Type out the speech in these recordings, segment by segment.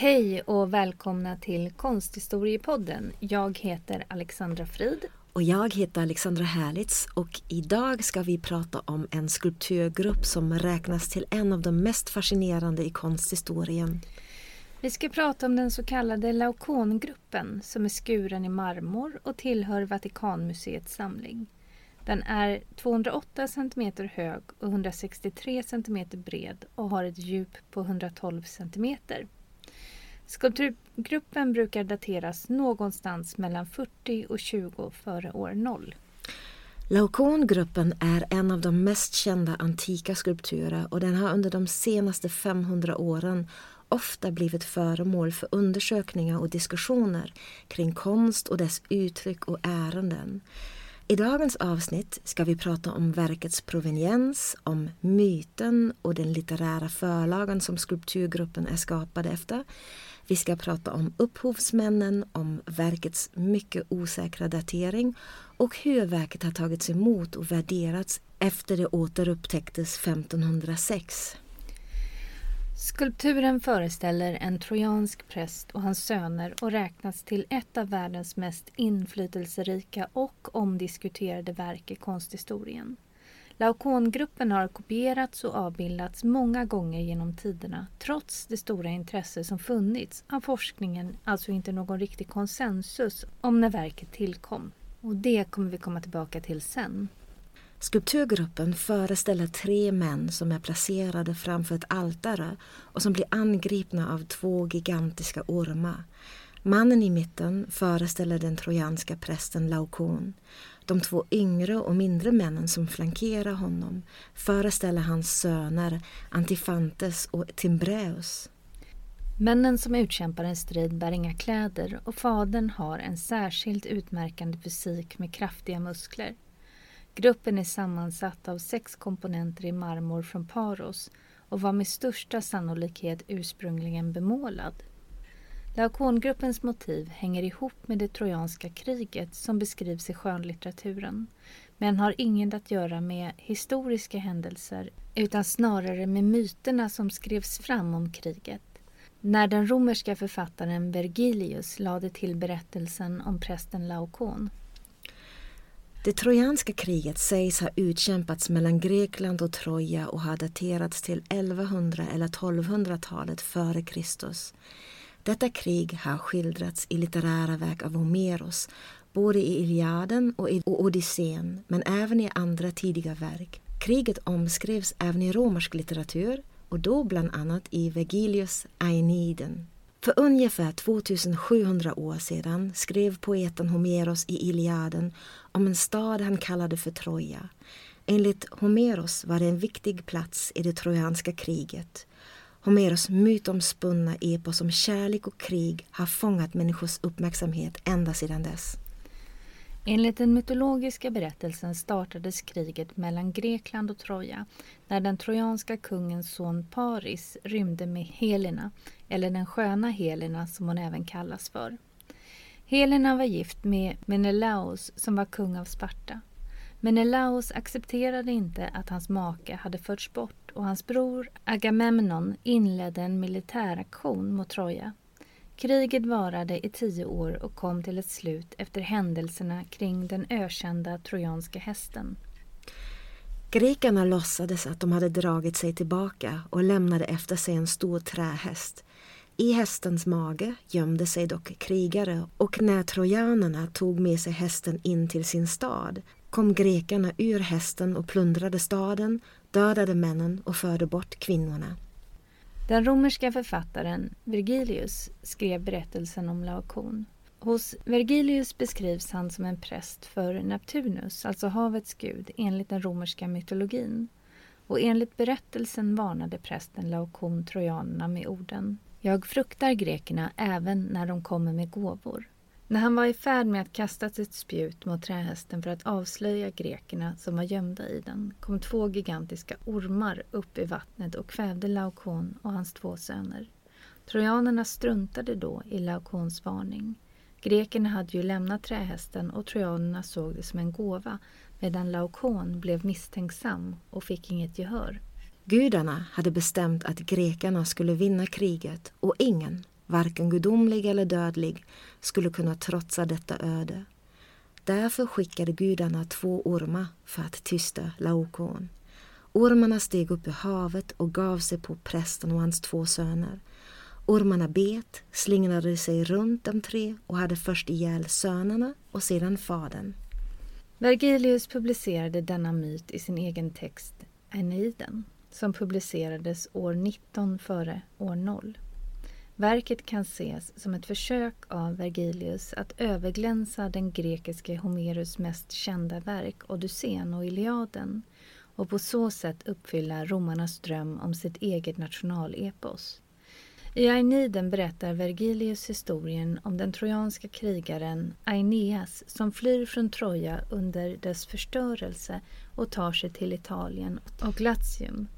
Hej och välkomna till Konsthistoriepodden. Jag heter Alexandra Frid. Och jag heter Alexandra Härlitz och idag ska vi prata om en skulpturgrupp som räknas till en av de mest fascinerande i konsthistorien. Vi ska prata om den så kallade Laokongruppen som är skuren i marmor och tillhör Vatikanmuseets samling. Den är 208 cm hög och 163 cm bred och har ett djup på 112 cm. Skulpturgruppen brukar dateras någonstans mellan 40 och 20 före år 0. Laokongruppen är en av de mest kända antika skulpturer och den har under de senaste 500 åren ofta blivit föremål för undersökningar och diskussioner kring konst och dess uttryck och ärenden. I dagens avsnitt ska vi prata om verkets proveniens, om myten och den litterära förlagan som skulpturgruppen är skapad efter vi ska prata om upphovsmännen, om verkets mycket osäkra datering och hur verket har tagits emot och värderats efter det återupptäcktes 1506. Skulpturen föreställer en trojansk präst och hans söner och räknas till ett av världens mest inflytelserika och omdiskuterade verk i konsthistorien. Laokongruppen har kopierats och avbildats många gånger genom tiderna. Trots det stora intresse som funnits av forskningen alltså inte någon riktig konsensus om när verket tillkom. Och det kommer vi komma tillbaka till sen. Skulpturgruppen föreställer tre män som är placerade framför ett altare och som blir angripna av två gigantiska ormar. Mannen i mitten föreställer den trojanska prästen Laokon. De två yngre och mindre männen som flankerar honom föreställer hans söner Antifantes och Timbreus. Männen som utkämpar en strid bär inga kläder och fadern har en särskilt utmärkande fysik med kraftiga muskler. Gruppen är sammansatt av sex komponenter i marmor från Paros och var med största sannolikhet ursprungligen bemålad. Laokongruppens motiv hänger ihop med det trojanska kriget som beskrivs i skönlitteraturen men har inget att göra med historiska händelser utan snarare med myterna som skrevs fram om kriget. När den romerska författaren Vergilius lade till berättelsen om prästen Laokon. Det trojanska kriget sägs ha utkämpats mellan Grekland och Troja och har daterats till 1100 eller 1200-talet före Kristus. Detta krig har skildrats i litterära verk av Homeros, både i Iliaden och i Odysseen, men även i andra tidiga verk. Kriget omskrevs även i romersk litteratur och då bland annat i Vergilius Aeneiden. För ungefär 2700 år sedan skrev poeten Homeros i Iliaden om en stad han kallade för Troja. Enligt Homeros var det en viktig plats i det trojanska kriget Homeros mytomspunna epos om kärlek och krig har fångat människors uppmärksamhet ända sedan dess. Enligt den mytologiska berättelsen startades kriget mellan Grekland och Troja när den trojanska kungens son Paris rymde med Helena, eller den sköna Helena som hon även kallas för. Helena var gift med Menelaos som var kung av Sparta. Menelaos accepterade inte att hans make hade förts bort och hans bror Agamemnon inledde en militäraktion mot Troja. Kriget varade i tio år och kom till ett slut efter händelserna kring den ökända trojanska hästen. Grekerna låtsades att de hade dragit sig tillbaka och lämnade efter sig en stor trähäst. I hästens mage gömde sig dock krigare och när trojanerna tog med sig hästen in till sin stad kom grekerna ur hästen och plundrade staden, dödade männen och förde bort kvinnorna. Den romerska författaren Vergilius skrev berättelsen om Laokon. Hos Vergilius beskrivs han som en präst för Neptunus, alltså havets gud, enligt den romerska mytologin. Och enligt berättelsen varnade prästen Laokon trojanerna med orden Jag fruktar grekerna även när de kommer med gåvor. När han var i färd med att kasta sitt spjut mot trähästen för att avslöja grekerna som var gömda i den kom två gigantiska ormar upp i vattnet och kvävde Laokon och hans två söner. Trojanerna struntade då i Laokons varning. Grekerna hade ju lämnat trähästen och trojanerna såg det som en gåva medan Laokon blev misstänksam och fick inget gehör. Gudarna hade bestämt att grekerna skulle vinna kriget och ingen, varken gudomlig eller dödlig, skulle kunna trotsa detta öde. Därför skickade gudarna två ormar för att tysta Laokon. Ormarna steg upp i havet och gav sig på prästen och hans två söner. Ormarna bet, slingrade sig runt de tre och hade först ihjäl sönerna och sedan fadern. Vergilius publicerade denna myt i sin egen text Aeneiden som publicerades år 19 före år 0. Verket kan ses som ett försök av Vergilius att överglänsa den grekiske Homerus mest kända verk Odysseen och Iliaden och på så sätt uppfylla romarnas dröm om sitt eget nationalepos. I Aeniden berättar Vergilius historien om den trojanska krigaren Aeneas som flyr från Troja under dess förstörelse och tar sig till Italien och Latium.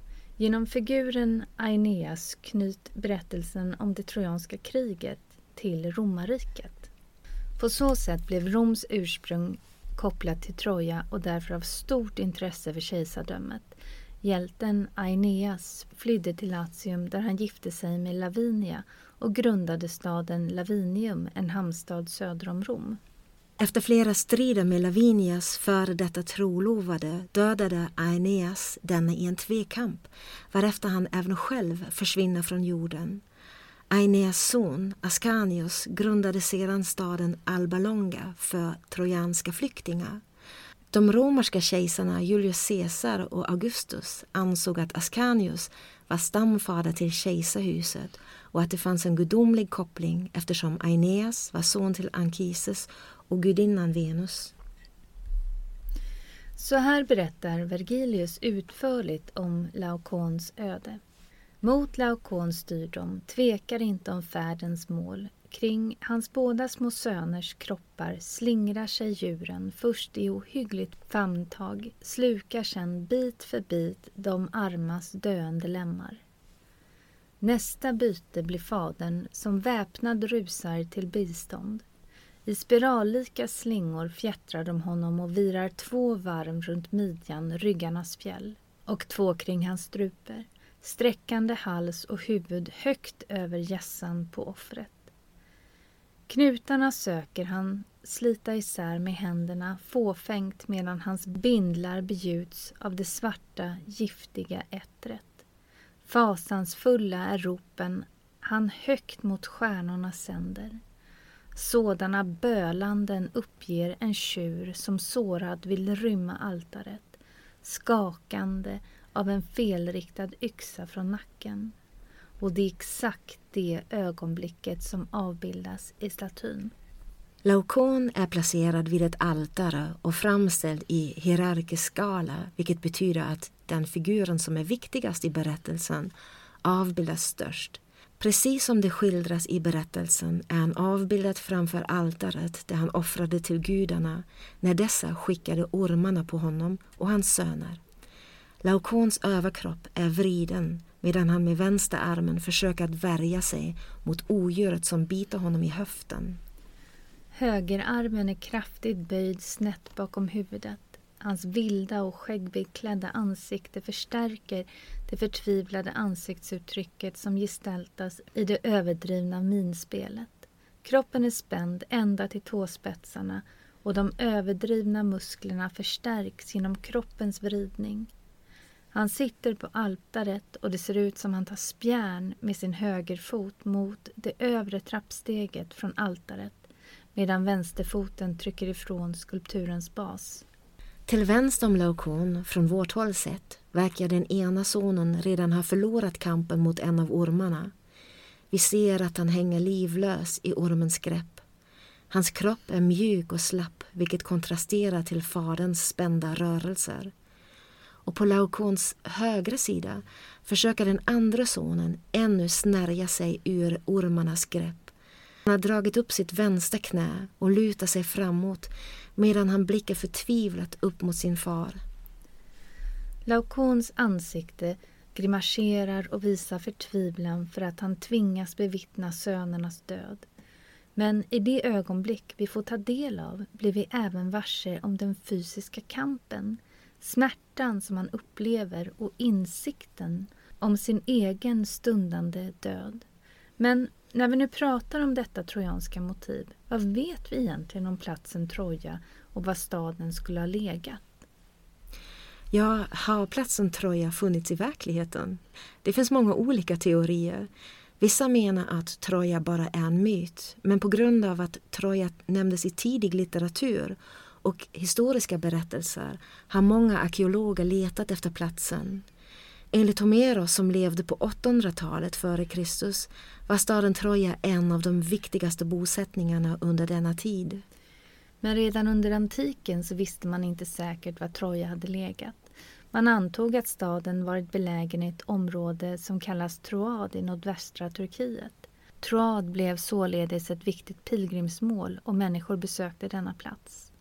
Genom figuren Aeneas knyt berättelsen om det trojanska kriget till romarriket. På så sätt blev Roms ursprung kopplat till Troja och därför av stort intresse för kejsardömet. Hjälten Aeneas flydde till Latium där han gifte sig med Lavinia och grundade staden Lavinium, en hamnstad söder om Rom. Efter flera strider med Lavinias före detta trolovade dödade Aeneas denne i en tvekamp varefter han även själv försvinner från jorden. Aeneas son Ascanius grundade sedan staden Alba Longa för trojanska flyktingar. De romerska kejsarna Julius Caesar och Augustus ansåg att Ascanius var stamfader till kejsarhuset och att det fanns en gudomlig koppling eftersom Aeneas var son till Anchises och gudinnan Venus. Så här berättar Vergilius utförligt om Laokons öde. Mot Laokons styrdom tvekar inte om färdens mål. Kring hans båda små söners kroppar slingrar sig djuren först i ohyggligt famntag, slukar sedan bit för bit de armas döende lemmar. Nästa byte blir fadern som väpnad rusar till bistånd. I spirallika slingor fjättrar de honom och virar två varv runt midjan, ryggarnas fjäll, och två kring hans struper, sträckande hals och huvud högt över gässan på offret. Knutarna söker han slita isär med händerna fåfängt medan hans bindlar begjuts av det svarta, giftiga ettret. Fasansfulla är ropen han högt mot stjärnorna sänder. Sådana bölanden uppger en tjur som sårad vill rymma altaret, skakande av en felriktad yxa från nacken. Och det är exakt det ögonblicket som avbildas i statyn. Laokon är placerad vid ett altare och framställd i hierarkisk skala vilket betyder att den figuren som är viktigast i berättelsen avbildas störst Precis som det skildras i berättelsen är han avbildad framför altaret där han offrade till gudarna när dessa skickade ormarna på honom och hans söner. Laokons överkropp är vriden medan han med vänster armen försöker att värja sig mot odjuret som biter honom i höften. Högerarmen är kraftigt böjd snett bakom huvudet. Hans vilda och skäggbeklädda ansikte förstärker det förtvivlade ansiktsuttrycket som gestaltas i det överdrivna minspelet. Kroppen är spänd ända till tåspetsarna och de överdrivna musklerna förstärks genom kroppens vridning. Han sitter på altaret och det ser ut som han tar spjärn med sin högerfot mot det övre trappsteget från altaret medan vänsterfoten trycker ifrån skulpturens bas. Till vänster om Laokon, från vårt håll sett, verkar den ena sonen redan ha förlorat kampen mot en av ormarna. Vi ser att han hänger livlös i ormens grepp. Hans kropp är mjuk och slapp, vilket kontrasterar till faderns spända rörelser. Och på Laokons högra sida försöker den andra sonen ännu snärja sig ur ormarnas grepp. Han har dragit upp sitt vänstra knä och lutar sig framåt medan han blickar förtvivlat upp mot sin far. Laukons ansikte grimaserar och visar förtvivlan för att han tvingas bevittna sönernas död. Men i det ögonblick vi får ta del av blir vi även varse om den fysiska kampen, smärtan som han upplever och insikten om sin egen stundande död. Men när vi nu pratar om detta trojanska motiv, vad vet vi egentligen om platsen Troja och var staden skulle ha legat? Ja, har platsen Troja funnits i verkligheten? Det finns många olika teorier. Vissa menar att Troja bara är en myt, men på grund av att Troja nämndes i tidig litteratur och historiska berättelser har många arkeologer letat efter platsen. Enligt Homeros som levde på 800-talet före Kristus var staden Troja en av de viktigaste bosättningarna under denna tid. Men redan under antiken så visste man inte säkert var Troja hade legat. Man antog att staden varit belägen i ett område som kallas Troad i nordvästra Turkiet. Troad blev således ett viktigt pilgrimsmål och människor besökte denna plats.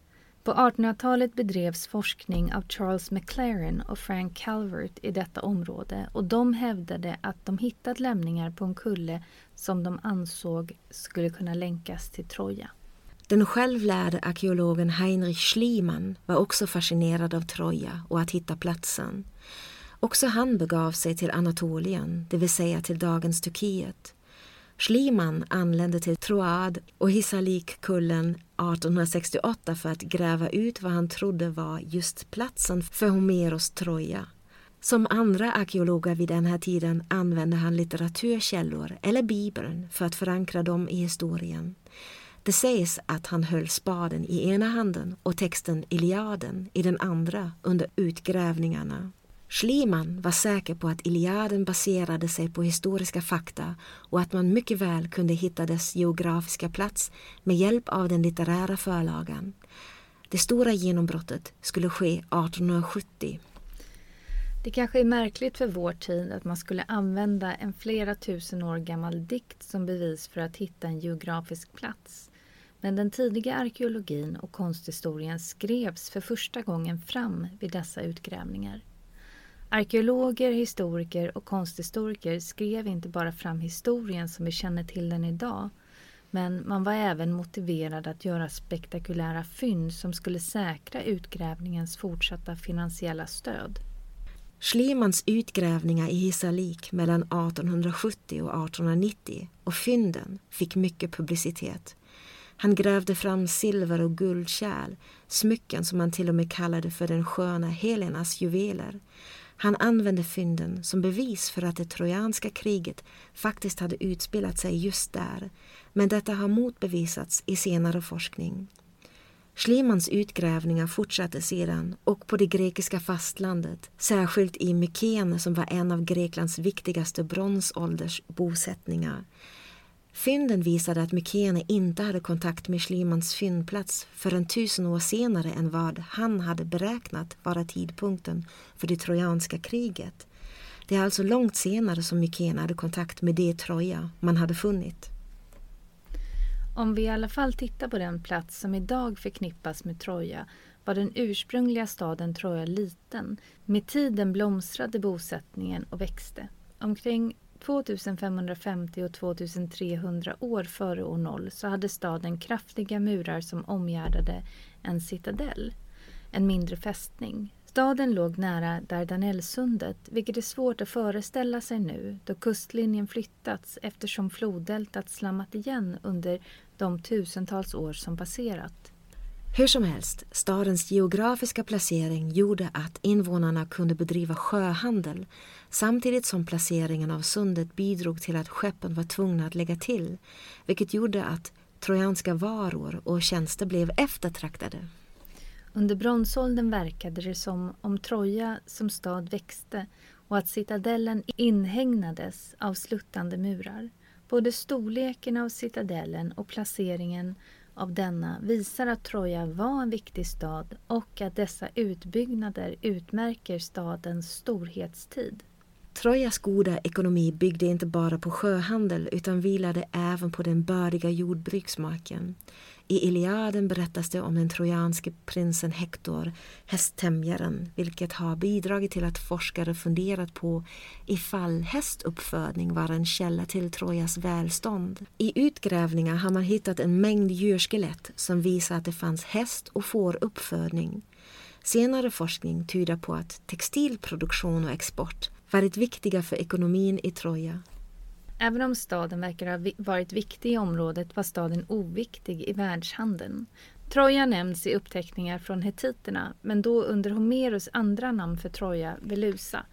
På 1800-talet bedrevs forskning av Charles McLaren och Frank Calvert i detta område och de hävdade att de hittat lämningar på en kulle som de ansåg skulle kunna länkas till Troja. Den självlärde arkeologen Heinrich Schliemann var också fascinerad av Troja och att hitta platsen. Också han begav sig till Anatolien, det vill säga till dagens Turkiet. Schliemann anlände till Troad och Hisarlikkullen 1868 för att gräva ut vad han trodde var just platsen för Homeros Troja. Som andra arkeologer vid den här tiden använde han litteraturkällor eller Bibeln för att förankra dem i historien. Det sägs att han höll spaden i ena handen och texten Iliaden i den andra under utgrävningarna. Schliemann var säker på att Iliaden baserade sig på historiska fakta och att man mycket väl kunde hitta dess geografiska plats med hjälp av den litterära förlagan. Det stora genombrottet skulle ske 1870. Det kanske är märkligt för vår tid att man skulle använda en flera tusen år gammal dikt som bevis för att hitta en geografisk plats. Men den tidiga arkeologin och konsthistorien skrevs för första gången fram vid dessa utgrävningar. Arkeologer, historiker och konsthistoriker skrev inte bara fram historien som vi känner till den idag, men man var även motiverad att göra spektakulära fynd som skulle säkra utgrävningens fortsatta finansiella stöd. Schliemans utgrävningar i Hisarlik mellan 1870 och 1890 och fynden fick mycket publicitet. Han grävde fram silver och guldkärl, smycken som han till och med kallade för den sköna Helenas juveler. Han använde fynden som bevis för att det trojanska kriget faktiskt hade utspelat sig just där, men detta har motbevisats i senare forskning. Schliemans utgrävningar fortsatte sedan och på det grekiska fastlandet, särskilt i Mykene som var en av Greklands viktigaste bronsålders bosättningar. Fynden visade att Mykene inte hade kontakt med Schliemans fyndplats förrän tusen år senare än vad han hade beräknat vara tidpunkten för det trojanska kriget. Det är alltså långt senare som Mykene hade kontakt med det Troja man hade funnit. Om vi i alla fall tittar på den plats som idag förknippas med Troja var den ursprungliga staden Troja liten. Med tiden blomstrade bosättningen och växte. Omkring 2550 och 2300 år före år 0 så hade staden kraftiga murar som omgärdade en citadell, en mindre fästning. Staden låg nära Dardanellsundet, vilket är svårt att föreställa sig nu då kustlinjen flyttats eftersom floddeltat slammat igen under de tusentals år som passerat. Hur som helst, stadens geografiska placering gjorde att invånarna kunde bedriva sjöhandel samtidigt som placeringen av sundet bidrog till att skeppen var tvungna att lägga till, vilket gjorde att trojanska varor och tjänster blev eftertraktade. Under bronsåldern verkade det som om Troja som stad växte och att citadellen inhägnades av sluttande murar. Både storleken av citadellen och placeringen av denna visar att Troja var en viktig stad och att dessa utbyggnader utmärker stadens storhetstid. Trojas goda ekonomi byggde inte bara på sjöhandel utan vilade även på den bördiga jordbruksmarken. I Iliaden berättas det om den trojanske prinsen Hektor, hästtämjaren, vilket har bidragit till att forskare funderat på ifall hästuppfödning var en källa till Trojas välstånd. I utgrävningar har man hittat en mängd djurskelett som visar att det fanns häst och fåruppfödning. Senare forskning tyder på att textilproduktion och export varit viktiga för ekonomin i Troja. Även om staden verkar ha varit viktig i området var staden oviktig i världshandeln. Troja nämns i uppteckningar från hetiterna, men då under Homerus andra namn för Troja, Velusa.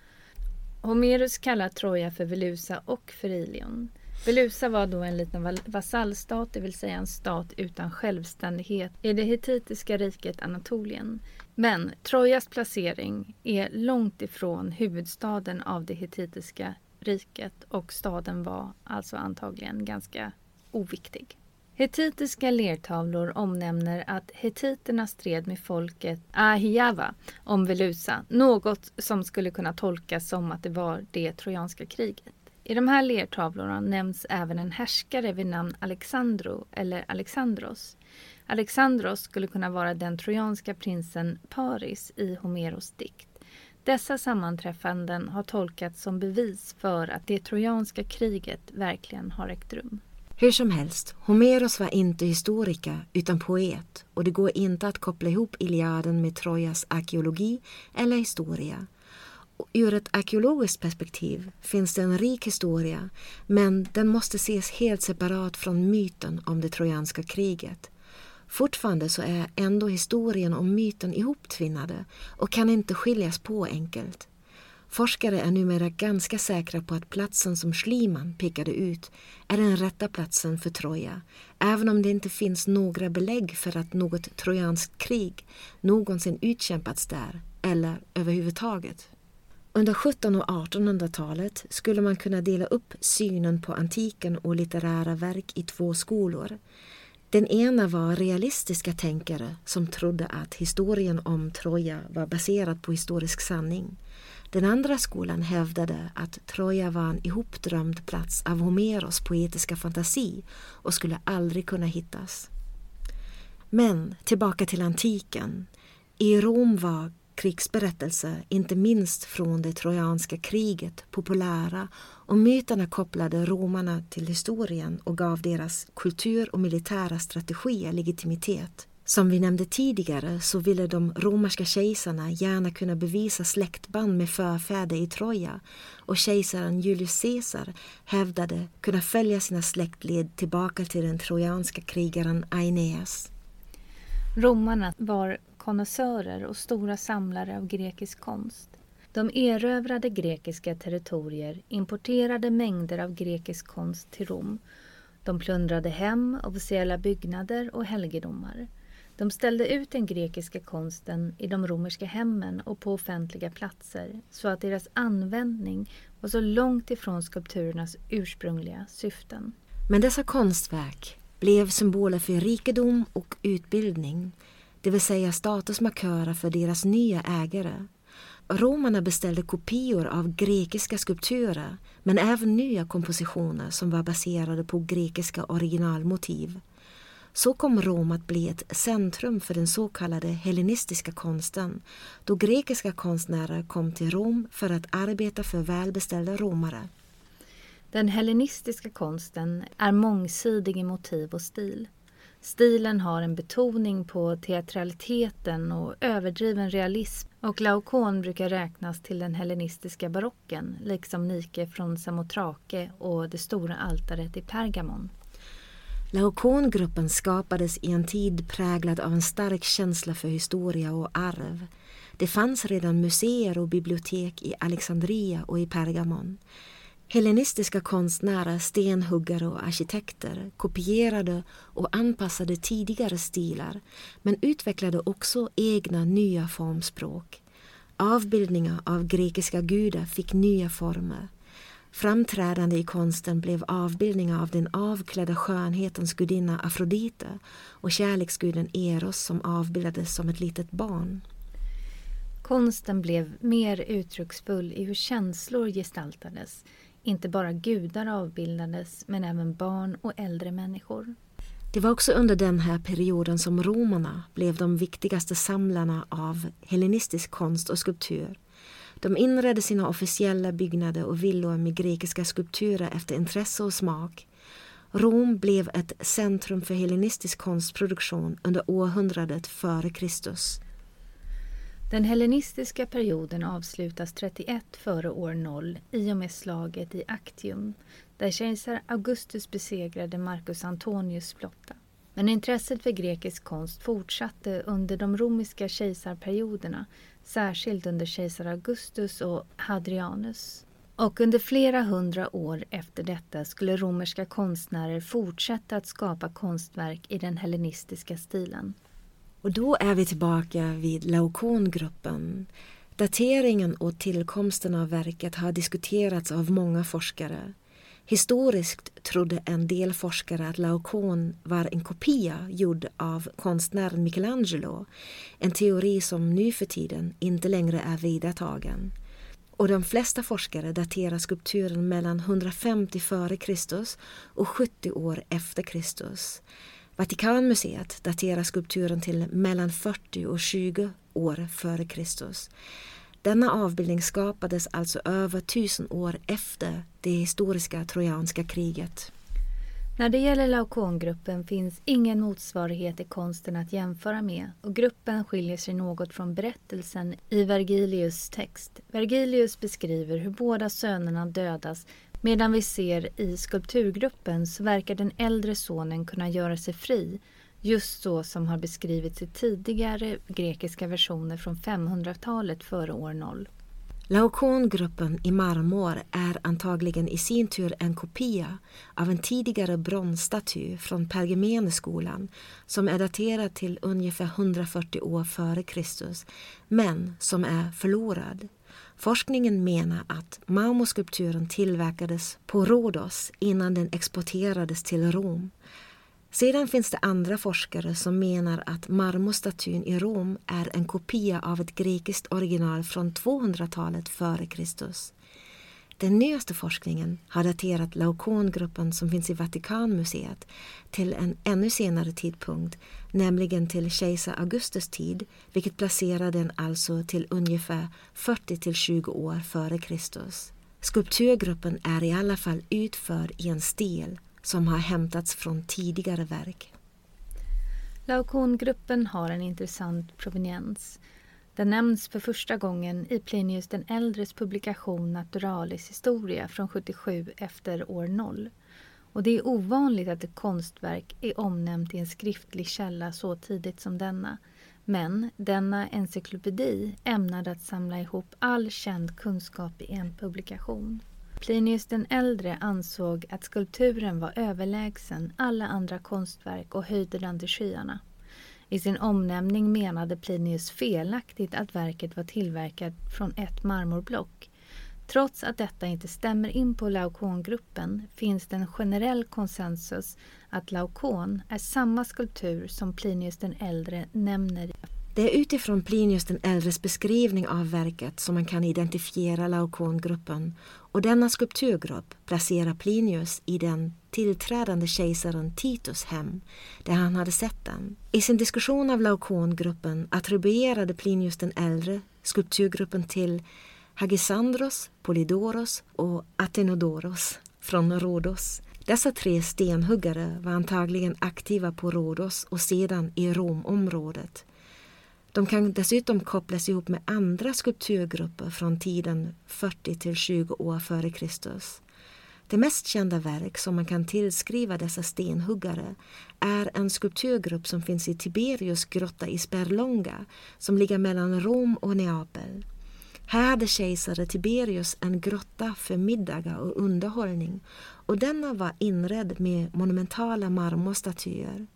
Homerus kallar Troja för Velusa och för Ilion. Belusa var då en liten vasallstat, det vill säga en stat utan självständighet i det hittitiska riket Anatolien. Men Trojas placering är långt ifrån huvudstaden av det hittitiska riket och staden var alltså antagligen ganska oviktig. Hetitiska lertavlor omnämner att hetiterna stred med folket Ahiava om Velusa, något som skulle kunna tolkas som att det var det trojanska kriget. I de här lertavlorna nämns även en härskare vid namn Alexandro eller Alexandros. Alexandros skulle kunna vara den trojanska prinsen Paris i Homeros dikt. Dessa sammanträffanden har tolkats som bevis för att det trojanska kriget verkligen har ägt rum. Hur som helst, Homeros var inte historiker utan poet och det går inte att koppla ihop Iliaden med Trojas arkeologi eller historia. Ur ett arkeologiskt perspektiv finns det en rik historia men den måste ses helt separat från myten om det trojanska kriget. Fortfarande så är ändå historien och myten ihoptvinnade och kan inte skiljas på enkelt. Forskare är numera ganska säkra på att platsen som Schliemann pekade ut är den rätta platsen för Troja, även om det inte finns några belägg för att något trojanskt krig någonsin utkämpats där, eller överhuvudtaget. Under 1700 och 1800-talet skulle man kunna dela upp synen på antiken och litterära verk i två skolor. Den ena var realistiska tänkare som trodde att historien om Troja var baserad på historisk sanning. Den andra skolan hävdade att Troja var en ihopdrömd plats av Homeros poetiska fantasi och skulle aldrig kunna hittas. Men tillbaka till antiken. I Rom var krigsberättelser, inte minst från det trojanska kriget, populära och myterna kopplade romarna till historien och gav deras kultur och militära strategier legitimitet. Som vi nämnde tidigare så ville de romerska kejsarna gärna kunna bevisa släktband med förfäder i Troja och kejsaren Julius Caesar hävdade kunna följa sina släktled tillbaka till den trojanska krigaren Aeneas. Romarna var konnässörer och stora samlare av grekisk konst. De erövrade grekiska territorier, importerade mängder av grekisk konst till Rom. De plundrade hem, officiella byggnader och helgedomar. De ställde ut den grekiska konsten i de romerska hemmen och på offentliga platser så att deras användning var så långt ifrån skulpturernas ursprungliga syften. Men dessa konstverk blev symboler för rikedom och utbildning det vill säga statusmarkörer för deras nya ägare. Romarna beställde kopior av grekiska skulpturer men även nya kompositioner som var baserade på grekiska originalmotiv. Så kom Rom att bli ett centrum för den så kallade hellenistiska konsten då grekiska konstnärer kom till Rom för att arbeta för välbeställda romare. Den hellenistiska konsten är mångsidig i motiv och stil. Stilen har en betoning på teatraliteten och överdriven realism och Laokon brukar räknas till den hellenistiska barocken liksom Nike från Samotrake och det stora altaret i Pergamon. Laokongruppen skapades i en tid präglad av en stark känsla för historia och arv. Det fanns redan museer och bibliotek i Alexandria och i Pergamon. Hellenistiska konstnärer, stenhuggare och arkitekter kopierade och anpassade tidigare stilar men utvecklade också egna nya formspråk. Avbildningar av grekiska gudar fick nya former. Framträdande i konsten blev avbildningar av den avklädda skönhetens gudinna Afrodite och kärleksguden Eros som avbildades som ett litet barn. Konsten blev mer uttrycksfull i hur känslor gestaltades. Inte bara gudar avbildades, men även barn och äldre människor. Det var också under den här perioden som romarna blev de viktigaste samlarna av hellenistisk konst och skulptur. De inredde sina officiella byggnader och villor med grekiska skulpturer efter intresse och smak. Rom blev ett centrum för hellenistisk konstproduktion under århundradet före Kristus. Den hellenistiska perioden avslutas 31 före år 0 i och med slaget i Actium där kejsar Augustus besegrade Marcus Antonius flotta. Men intresset för grekisk konst fortsatte under de romerska kejsarperioderna, särskilt under kejsar Augustus och Hadrianus. Och under flera hundra år efter detta skulle romerska konstnärer fortsätta att skapa konstverk i den hellenistiska stilen. Och då är vi tillbaka vid Laokongruppen. Dateringen och tillkomsten av verket har diskuterats av många forskare. Historiskt trodde en del forskare att Laokon var en kopia gjord av konstnären Michelangelo, en teori som nu för tiden inte längre är vedertagen. Och de flesta forskare daterar skulpturen mellan 150 f.Kr. och 70 år efter Kristus. Vatikanmuseet daterar skulpturen till mellan 40 och 20 år före Kristus. Denna avbildning skapades alltså över tusen år efter det historiska trojanska kriget. När det gäller Laokongruppen finns ingen motsvarighet i konsten att jämföra med och gruppen skiljer sig något från berättelsen i Vergilius text. Vergilius beskriver hur båda sönerna dödas medan vi ser i skulpturgruppen så verkar den äldre sonen kunna göra sig fri just så som har beskrivits i tidigare grekiska versioner från 500-talet före år 0. Laokongruppen i marmor är antagligen i sin tur en kopia av en tidigare bronsstaty från Pergameneskolan som är daterad till ungefär 140 år före Kristus men som är förlorad. Forskningen menar att marmorskulpturen tillverkades på Rhodos innan den exporterades till Rom. Sedan finns det andra forskare som menar att marmorstatyn i Rom är en kopia av ett grekiskt original från 200-talet före Kristus. Den nyaste forskningen har daterat Laokongruppen som finns i Vatikanmuseet till en ännu senare tidpunkt, nämligen till kejsar Augustus tid, vilket placerar den alltså till ungefär 40 till 20 år före Kristus. Skulpturgruppen är i alla fall utförd i en stil som har hämtats från tidigare verk. Laokongruppen har en intressant proveniens. Den nämns för första gången i Plinius den äldres publikation Naturalis Historia från 77 efter år 0. Och det är ovanligt att ett konstverk är omnämnt i en skriftlig källa så tidigt som denna. Men denna encyklopedi ämnade att samla ihop all känd kunskap i en publikation. Plinius den äldre ansåg att skulpturen var överlägsen alla andra konstverk och höjde den till skyarna. I sin omnämning menade Plinius felaktigt att verket var tillverkat från ett marmorblock. Trots att detta inte stämmer in på Laokongruppen finns det en generell konsensus att Laokon är samma skulptur som Plinius den äldre nämner det är utifrån Plinius den äldres beskrivning av verket som man kan identifiera Laokongruppen och denna skulpturgrupp placerar Plinius i den tillträdande kejsaren Titus hem där han hade sett den. I sin diskussion av Laokongruppen attribuerade Plinius den äldre skulpturgruppen till Hagisandros, Polydoros och Athenodoros från Rhodos. Dessa tre stenhuggare var antagligen aktiva på Rhodos och sedan i Romområdet. De kan dessutom kopplas ihop med andra skulpturgrupper från tiden 40 till 20 år före Kristus. Det mest kända verk som man kan tillskriva dessa stenhuggare är en skulpturgrupp som finns i Tiberius grotta i Sperlonga som ligger mellan Rom och Neapel. Här hade kejsare Tiberius en grotta för middagar och underhållning och denna var inredd med monumentala marmorstatyer.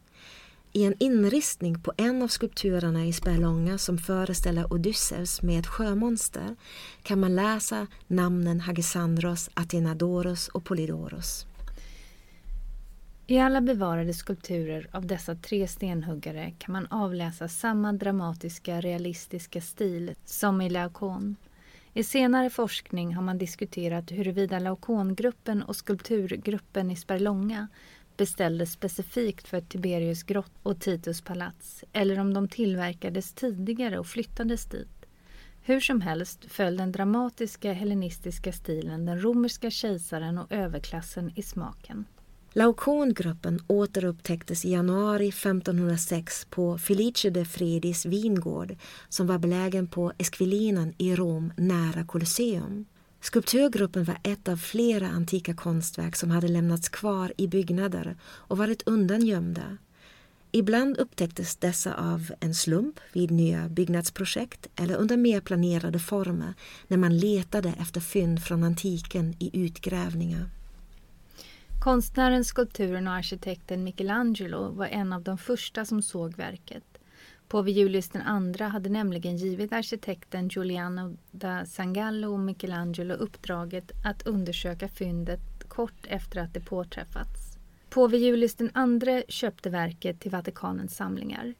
I en inristning på en av skulpturerna i Spelånga som föreställer Odysseus med ett sjömonster kan man läsa namnen Hagisandros, Athenadoros och Polydoros. I alla bevarade skulpturer av dessa tre stenhuggare kan man avläsa samma dramatiska, realistiska stil som i Laokon. I senare forskning har man diskuterat huruvida Laokongruppen och skulpturgruppen i Sperlonga beställdes specifikt för Tiberius grott och Titus palats eller om de tillverkades tidigare och flyttades dit. Hur som helst föll den dramatiska hellenistiska stilen den romerska kejsaren och överklassen i smaken. Laokongruppen återupptäcktes i januari 1506 på Felice de Fredis vingård som var belägen på Esquilinen i Rom nära Colosseum. Skulpturgruppen var ett av flera antika konstverk som hade lämnats kvar i byggnader och varit undangömda. Ibland upptäcktes dessa av en slump vid nya byggnadsprojekt eller under mer planerade former när man letade efter fynd från antiken i utgrävningar. Konstnären, skulpturen och arkitekten Michelangelo var en av de första som såg verket. Påve Julius II hade nämligen givit arkitekten Giuliano da Sangallo och Michelangelo uppdraget att undersöka fyndet kort efter att det påträffats. Påve Julius II köpte verket till Vatikanens samlingar.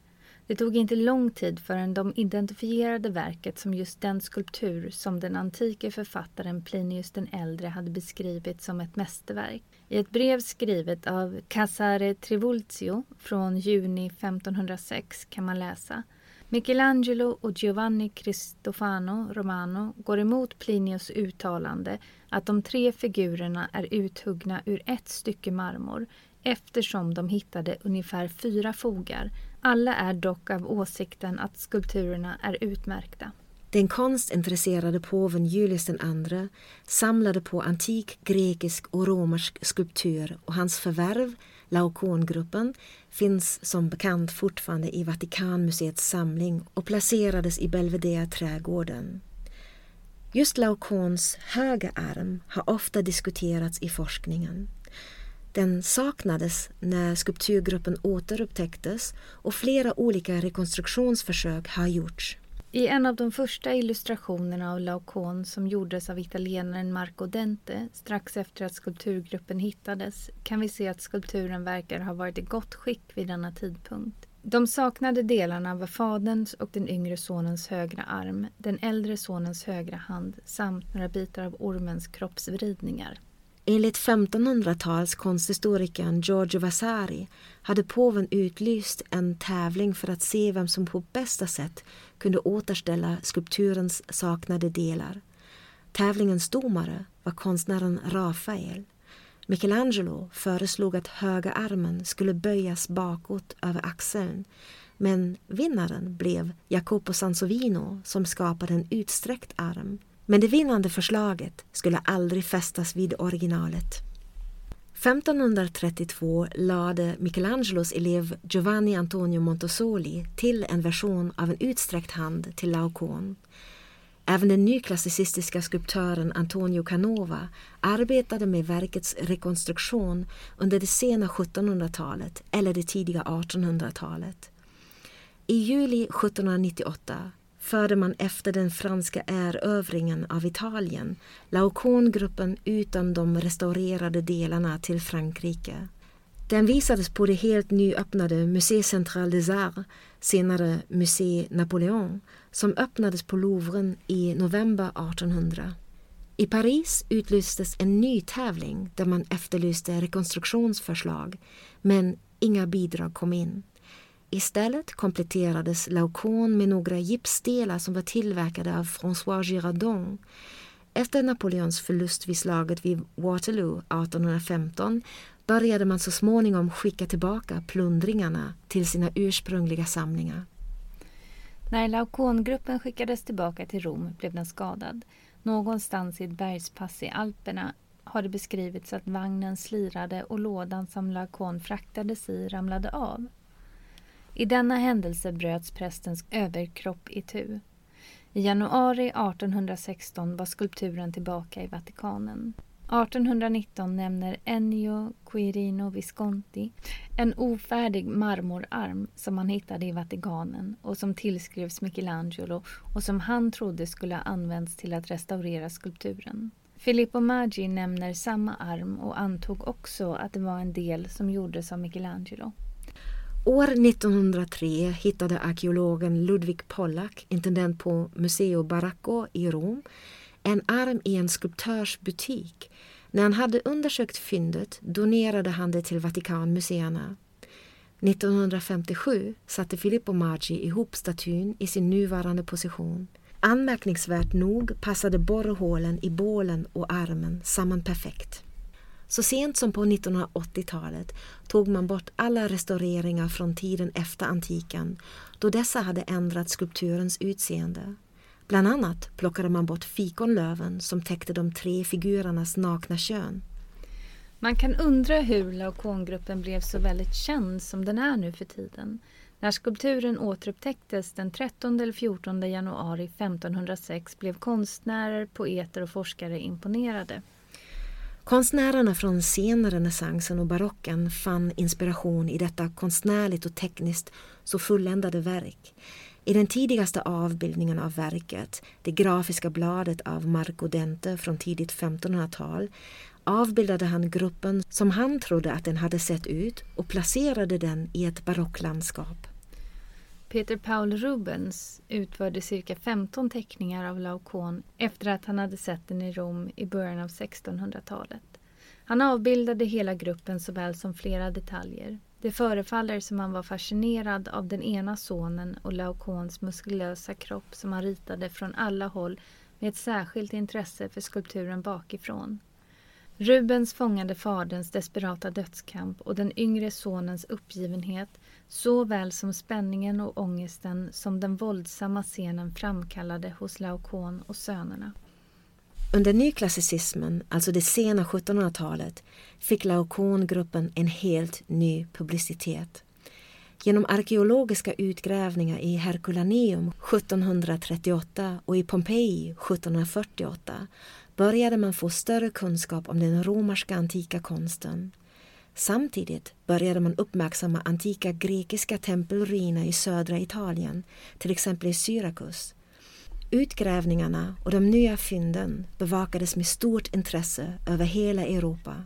Det tog inte lång tid förrän de identifierade verket som just den skulptur som den antike författaren Plinius den äldre hade beskrivit som ett mästerverk. I ett brev skrivet av Casare Trivulzio från juni 1506 kan man läsa Michelangelo och Giovanni Cristofano Romano går emot Plinius uttalande att de tre figurerna är uthuggna ur ett stycke marmor eftersom de hittade ungefär fyra fogar. Alla är dock av åsikten att skulpturerna är utmärkta. Den konstintresserade påven Julius II samlade på antik grekisk och romersk skulptur och hans förvärv, Laokongruppen, finns som bekant fortfarande i Vatikanmuseets samling och placerades i Belvedere-trädgården. Just Laokons höga arm har ofta diskuterats i forskningen. Den saknades när skulpturgruppen återupptäcktes och flera olika rekonstruktionsförsök har gjorts. I en av de första illustrationerna av Laocoon som gjordes av italienaren Marco Dente strax efter att skulpturgruppen hittades kan vi se att skulpturen verkar ha varit i gott skick vid denna tidpunkt. De saknade delarna var faderns och den yngre sonens högra arm, den äldre sonens högra hand samt några bitar av ormens kroppsvridningar. Enligt 1500-tals konsthistorikern Giorgio Vasari hade påven utlyst en tävling för att se vem som på bästa sätt kunde återställa skulpturens saknade delar. Tävlingens domare var konstnären Rafael. Michelangelo föreslog att höga armen skulle böjas bakåt över axeln men vinnaren blev Jacopo Sansovino som skapade en utsträckt arm men det vinnande förslaget skulle aldrig fästas vid originalet. 1532 lade Michelangelos elev Giovanni Antonio Montosoli till en version av en utsträckt hand till Laocoon. Även den nyklassicistiska skulptören Antonio Canova arbetade med verkets rekonstruktion under det sena 1700-talet eller det tidiga 1800-talet. I juli 1798 förde man efter den franska erövringen av Italien Laocoon-gruppen utan de restaurerade delarna till Frankrike. Den visades på det helt nyöppnade Musée Central des Arts, senare Musée Napoléon, som öppnades på Louvren i november 1800. I Paris utlystes en ny tävling där man efterlyste rekonstruktionsförslag, men inga bidrag kom in. Istället kompletterades Laocoon med några gipsdelar som var tillverkade av François Girardon. Efter Napoleons förlust vid slaget vid Waterloo 1815 började man så småningom skicka tillbaka plundringarna till sina ursprungliga samlingar. När Laocoon-gruppen skickades tillbaka till Rom blev den skadad. Någonstans i ett bergspass i Alperna har det beskrivits att vagnen slirade och lådan som Laocoon fraktades i ramlade av. I denna händelse bröts prästens överkropp i tu. I januari 1816 var skulpturen tillbaka i Vatikanen. 1819 nämner Ennio Quirino Visconti en ofärdig marmorarm som han hittade i Vatikanen och som tillskrevs Michelangelo och som han trodde skulle ha använts till att restaurera skulpturen. Filippo Maggi nämner samma arm och antog också att det var en del som gjordes av Michelangelo. År 1903 hittade arkeologen Ludwig Pollack, intendent på Museo Baracco i Rom, en arm i en skulptörs butik. När han hade undersökt fyndet donerade han det till Vatikanmuseerna. 1957 satte Filippo Maggi ihop statyn i sin nuvarande position. Anmärkningsvärt nog passade borrhålen i bålen och armen samman perfekt. Så sent som på 1980-talet tog man bort alla restaureringar från tiden efter antiken då dessa hade ändrat skulpturens utseende. Bland annat plockade man bort fikonlöven som täckte de tre figurernas nakna kön. Man kan undra hur Laokongruppen blev så väldigt känd som den är nu för tiden. När skulpturen återupptäcktes den 13 eller 14 januari 1506 blev konstnärer, poeter och forskare imponerade. Konstnärerna från senrenässansen och barocken fann inspiration i detta konstnärligt och tekniskt så fulländade verk. I den tidigaste avbildningen av verket, det grafiska bladet av Marco Dente från tidigt 1500-tal, avbildade han gruppen som han trodde att den hade sett ut och placerade den i ett barocklandskap. Peter Paul Rubens utförde cirka 15 teckningar av Laocoon efter att han hade sett den i Rom i början av 1600-talet. Han avbildade hela gruppen såväl som flera detaljer. Det förefaller som han var fascinerad av den ena sonen och Laocoons muskulösa kropp som han ritade från alla håll med ett särskilt intresse för skulpturen bakifrån. Rubens fångade faderns desperata dödskamp och den yngre sonens uppgivenhet såväl som spänningen och ångesten som den våldsamma scenen framkallade hos Laokon och sönerna. Under nyklassicismen, alltså det sena 1700-talet, fick Laocoon-gruppen en helt ny publicitet. Genom arkeologiska utgrävningar i Herculaneum 1738 och i Pompeji 1748 började man få större kunskap om den romerska antika konsten. Samtidigt började man uppmärksamma antika grekiska tempelruiner i södra Italien, till exempel i Syrakus. Utgrävningarna och de nya fynden bevakades med stort intresse över hela Europa.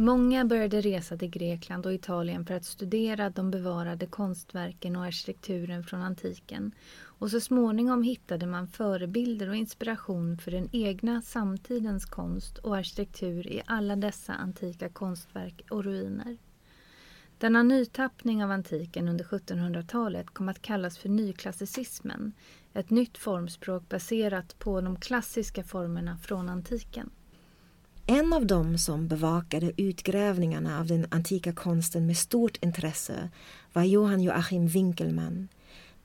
Många började resa till Grekland och Italien för att studera de bevarade konstverken och arkitekturen från antiken och så småningom hittade man förebilder och inspiration för den egna samtidens konst och arkitektur i alla dessa antika konstverk och ruiner. Denna nytappning av antiken under 1700-talet kom att kallas för nyklassicismen, ett nytt formspråk baserat på de klassiska formerna från antiken. En av dem som bevakade utgrävningarna av den antika konsten med stort intresse var Johann Joachim Winkelmann.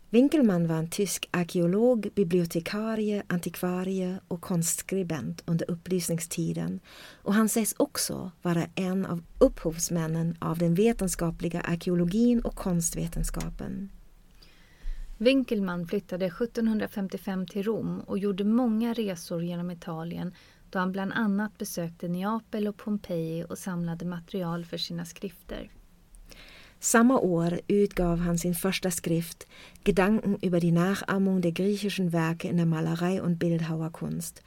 Winkelmann var en tysk arkeolog, bibliotekarie, antikvarie och konstskribent under upplysningstiden och han sägs också vara en av upphovsmännen av den vetenskapliga arkeologin och konstvetenskapen. Winkelmann flyttade 1755 till Rom och gjorde många resor genom Italien då han bland annat besökte Neapel och Pompeji och samlade material för sina skrifter. Samma år utgav han sin första skrift Gedanken über die Nachahmung der griechischen Werke in der Malerei und Bildhauerkunst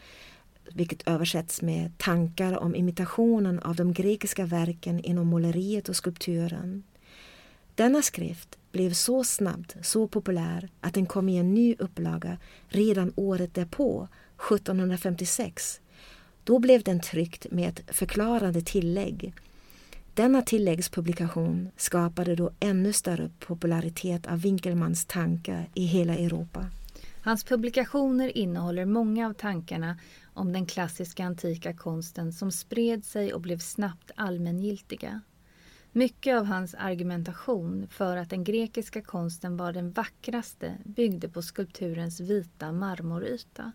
vilket översätts med tankar om imitationen av de grekiska verken inom måleriet och skulpturen. Denna skrift blev så snabbt så populär att den kom i en ny upplaga redan året därpå, 1756. Då blev den tryckt med ett förklarande tillägg denna tilläggspublikation skapade då ännu större popularitet av Winkelmans tankar i hela Europa. Hans publikationer innehåller många av tankarna om den klassiska antika konsten som spred sig och blev snabbt allmängiltiga. Mycket av hans argumentation för att den grekiska konsten var den vackraste byggde på skulpturens vita marmoryta.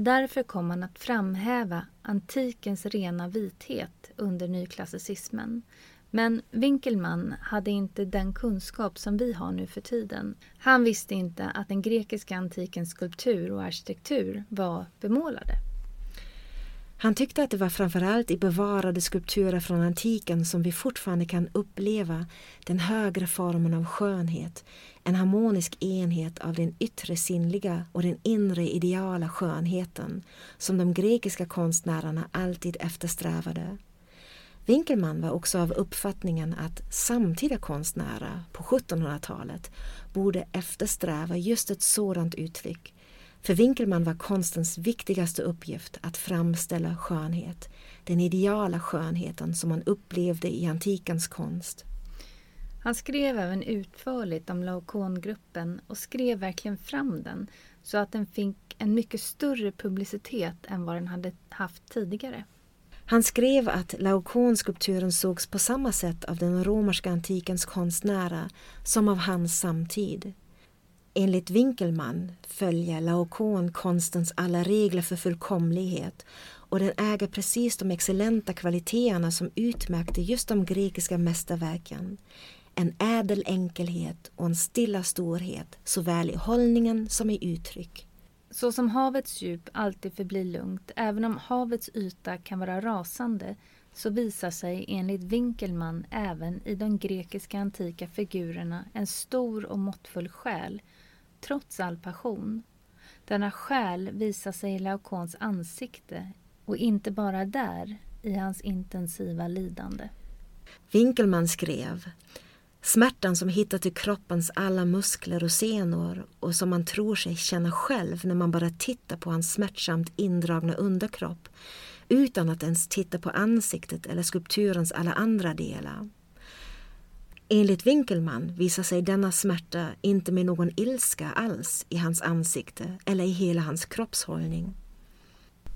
Därför kom han att framhäva antikens rena vithet under nyklassicismen. Men Winkelmann hade inte den kunskap som vi har nu för tiden. Han visste inte att den grekiska antikens skulptur och arkitektur var bemålade. Han tyckte att det var framförallt i bevarade skulpturer från antiken som vi fortfarande kan uppleva den högre formen av skönhet, en harmonisk enhet av den yttre sinnliga och den inre ideala skönheten som de grekiska konstnärerna alltid eftersträvade. Winkelmann var också av uppfattningen att samtida konstnärer på 1700-talet borde eftersträva just ett sådant uttryck för Winkelmann var konstens viktigaste uppgift att framställa skönhet, den ideala skönheten som man upplevde i antikens konst. Han skrev även utförligt om Laokongruppen och skrev verkligen fram den så att den fick en mycket större publicitet än vad den hade haft tidigare. Han skrev att Laokonskulpturen sågs på samma sätt av den romerska antikens konstnärer som av hans samtid. Enligt Winkelmann följer Laokon konstens alla regler för fullkomlighet och den äger precis de excellenta kvaliteterna som utmärkte just de grekiska mästerverken. En ädel enkelhet och en stilla storhet såväl i hållningen som i uttryck. Så som havets djup alltid förblir lugnt, även om havets yta kan vara rasande, så visar sig enligt Winkelmann även i de grekiska antika figurerna en stor och måttfull själ trots all passion. Denna själ visar sig i Laokons ansikte och inte bara där, i hans intensiva lidande. Winkelmann skrev Smärtan som hittar till kroppens alla muskler och senor och som man tror sig känna själv när man bara tittar på hans smärtsamt indragna underkropp utan att ens titta på ansiktet eller skulpturens alla andra delar. Enligt Winkelmann visar sig denna smärta inte med någon ilska alls i hans ansikte eller i hela hans kroppshållning.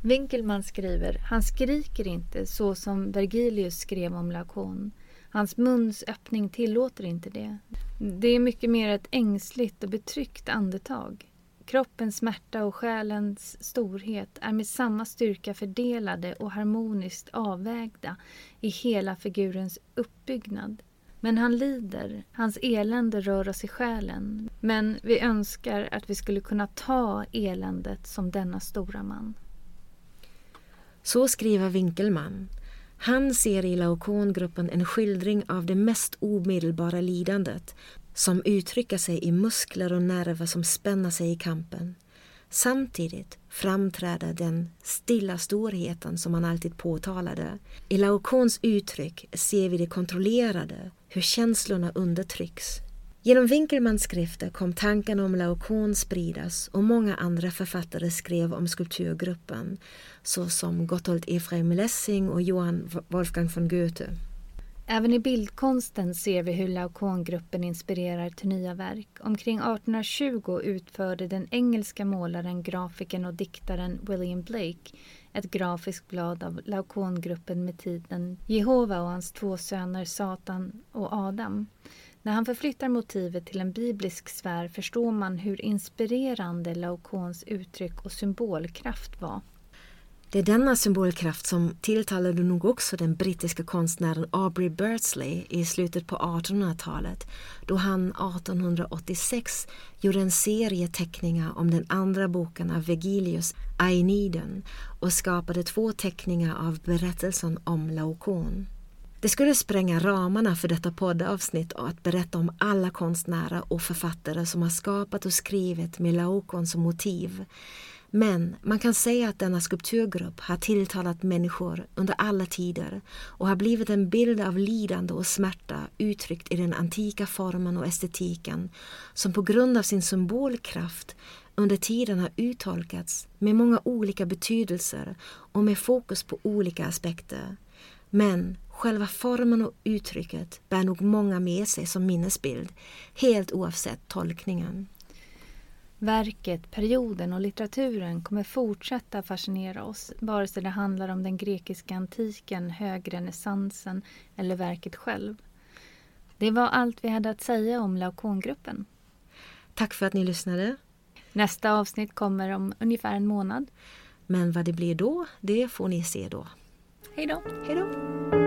Winkelmann skriver, han skriker inte så som Vergilius skrev om Lacan. Hans muns öppning tillåter inte det. Det är mycket mer ett ängsligt och betryckt andetag. Kroppens smärta och själens storhet är med samma styrka fördelade och harmoniskt avvägda i hela figurens uppbyggnad. Men han lider, hans elände rör oss i själen. Men vi önskar att vi skulle kunna ta eländet som denna stora man. Så skriver Winkelmann. Han ser i Laokongruppen en skildring av det mest omedelbara lidandet som uttrycker sig i muskler och nerver som spänner sig i kampen. Samtidigt framträder den stilla storheten som han alltid påtalade. I Laokons uttryck ser vi det kontrollerade, hur känslorna undertrycks. Genom Winkelmans skrifter kom tanken om Laokon spridas och många andra författare skrev om skulpturgruppen såsom Gotthold Ephraim Lessing och Johann Wolfgang von Goethe. Även i bildkonsten ser vi hur Laokongruppen inspirerar till nya verk. Omkring 1820 utförde den engelska målaren, grafikern och diktaren William Blake ett grafiskt blad av Laokongruppen med titeln Jehova och hans två söner Satan och Adam. När han förflyttar motivet till en biblisk sfär förstår man hur inspirerande Laokons uttryck och symbolkraft var. Det är denna symbolkraft som tilltalade nog också den brittiska konstnären Aubrey Beardsley i slutet på 1800-talet då han 1886 gjorde en serie teckningar om den andra boken av Vergilius, Aeneiden och skapade två teckningar av berättelsen om Laokon. Det skulle spränga ramarna för detta poddavsnitt och att berätta om alla konstnärer och författare som har skapat och skrivit med Laokon som motiv. Men man kan säga att denna skulpturgrupp har tilltalat människor under alla tider och har blivit en bild av lidande och smärta uttryckt i den antika formen och estetiken som på grund av sin symbolkraft under tiden har uttolkats med många olika betydelser och med fokus på olika aspekter. Men själva formen och uttrycket bär nog många med sig som minnesbild, helt oavsett tolkningen. Verket, perioden och litteraturen kommer fortsätta fascinera oss vare sig det handlar om den grekiska antiken, högrenässansen eller verket själv. Det var allt vi hade att säga om Laokongruppen. Tack för att ni lyssnade. Nästa avsnitt kommer om ungefär en månad. Men vad det blir då, det får ni se då. Hej då! Hej då!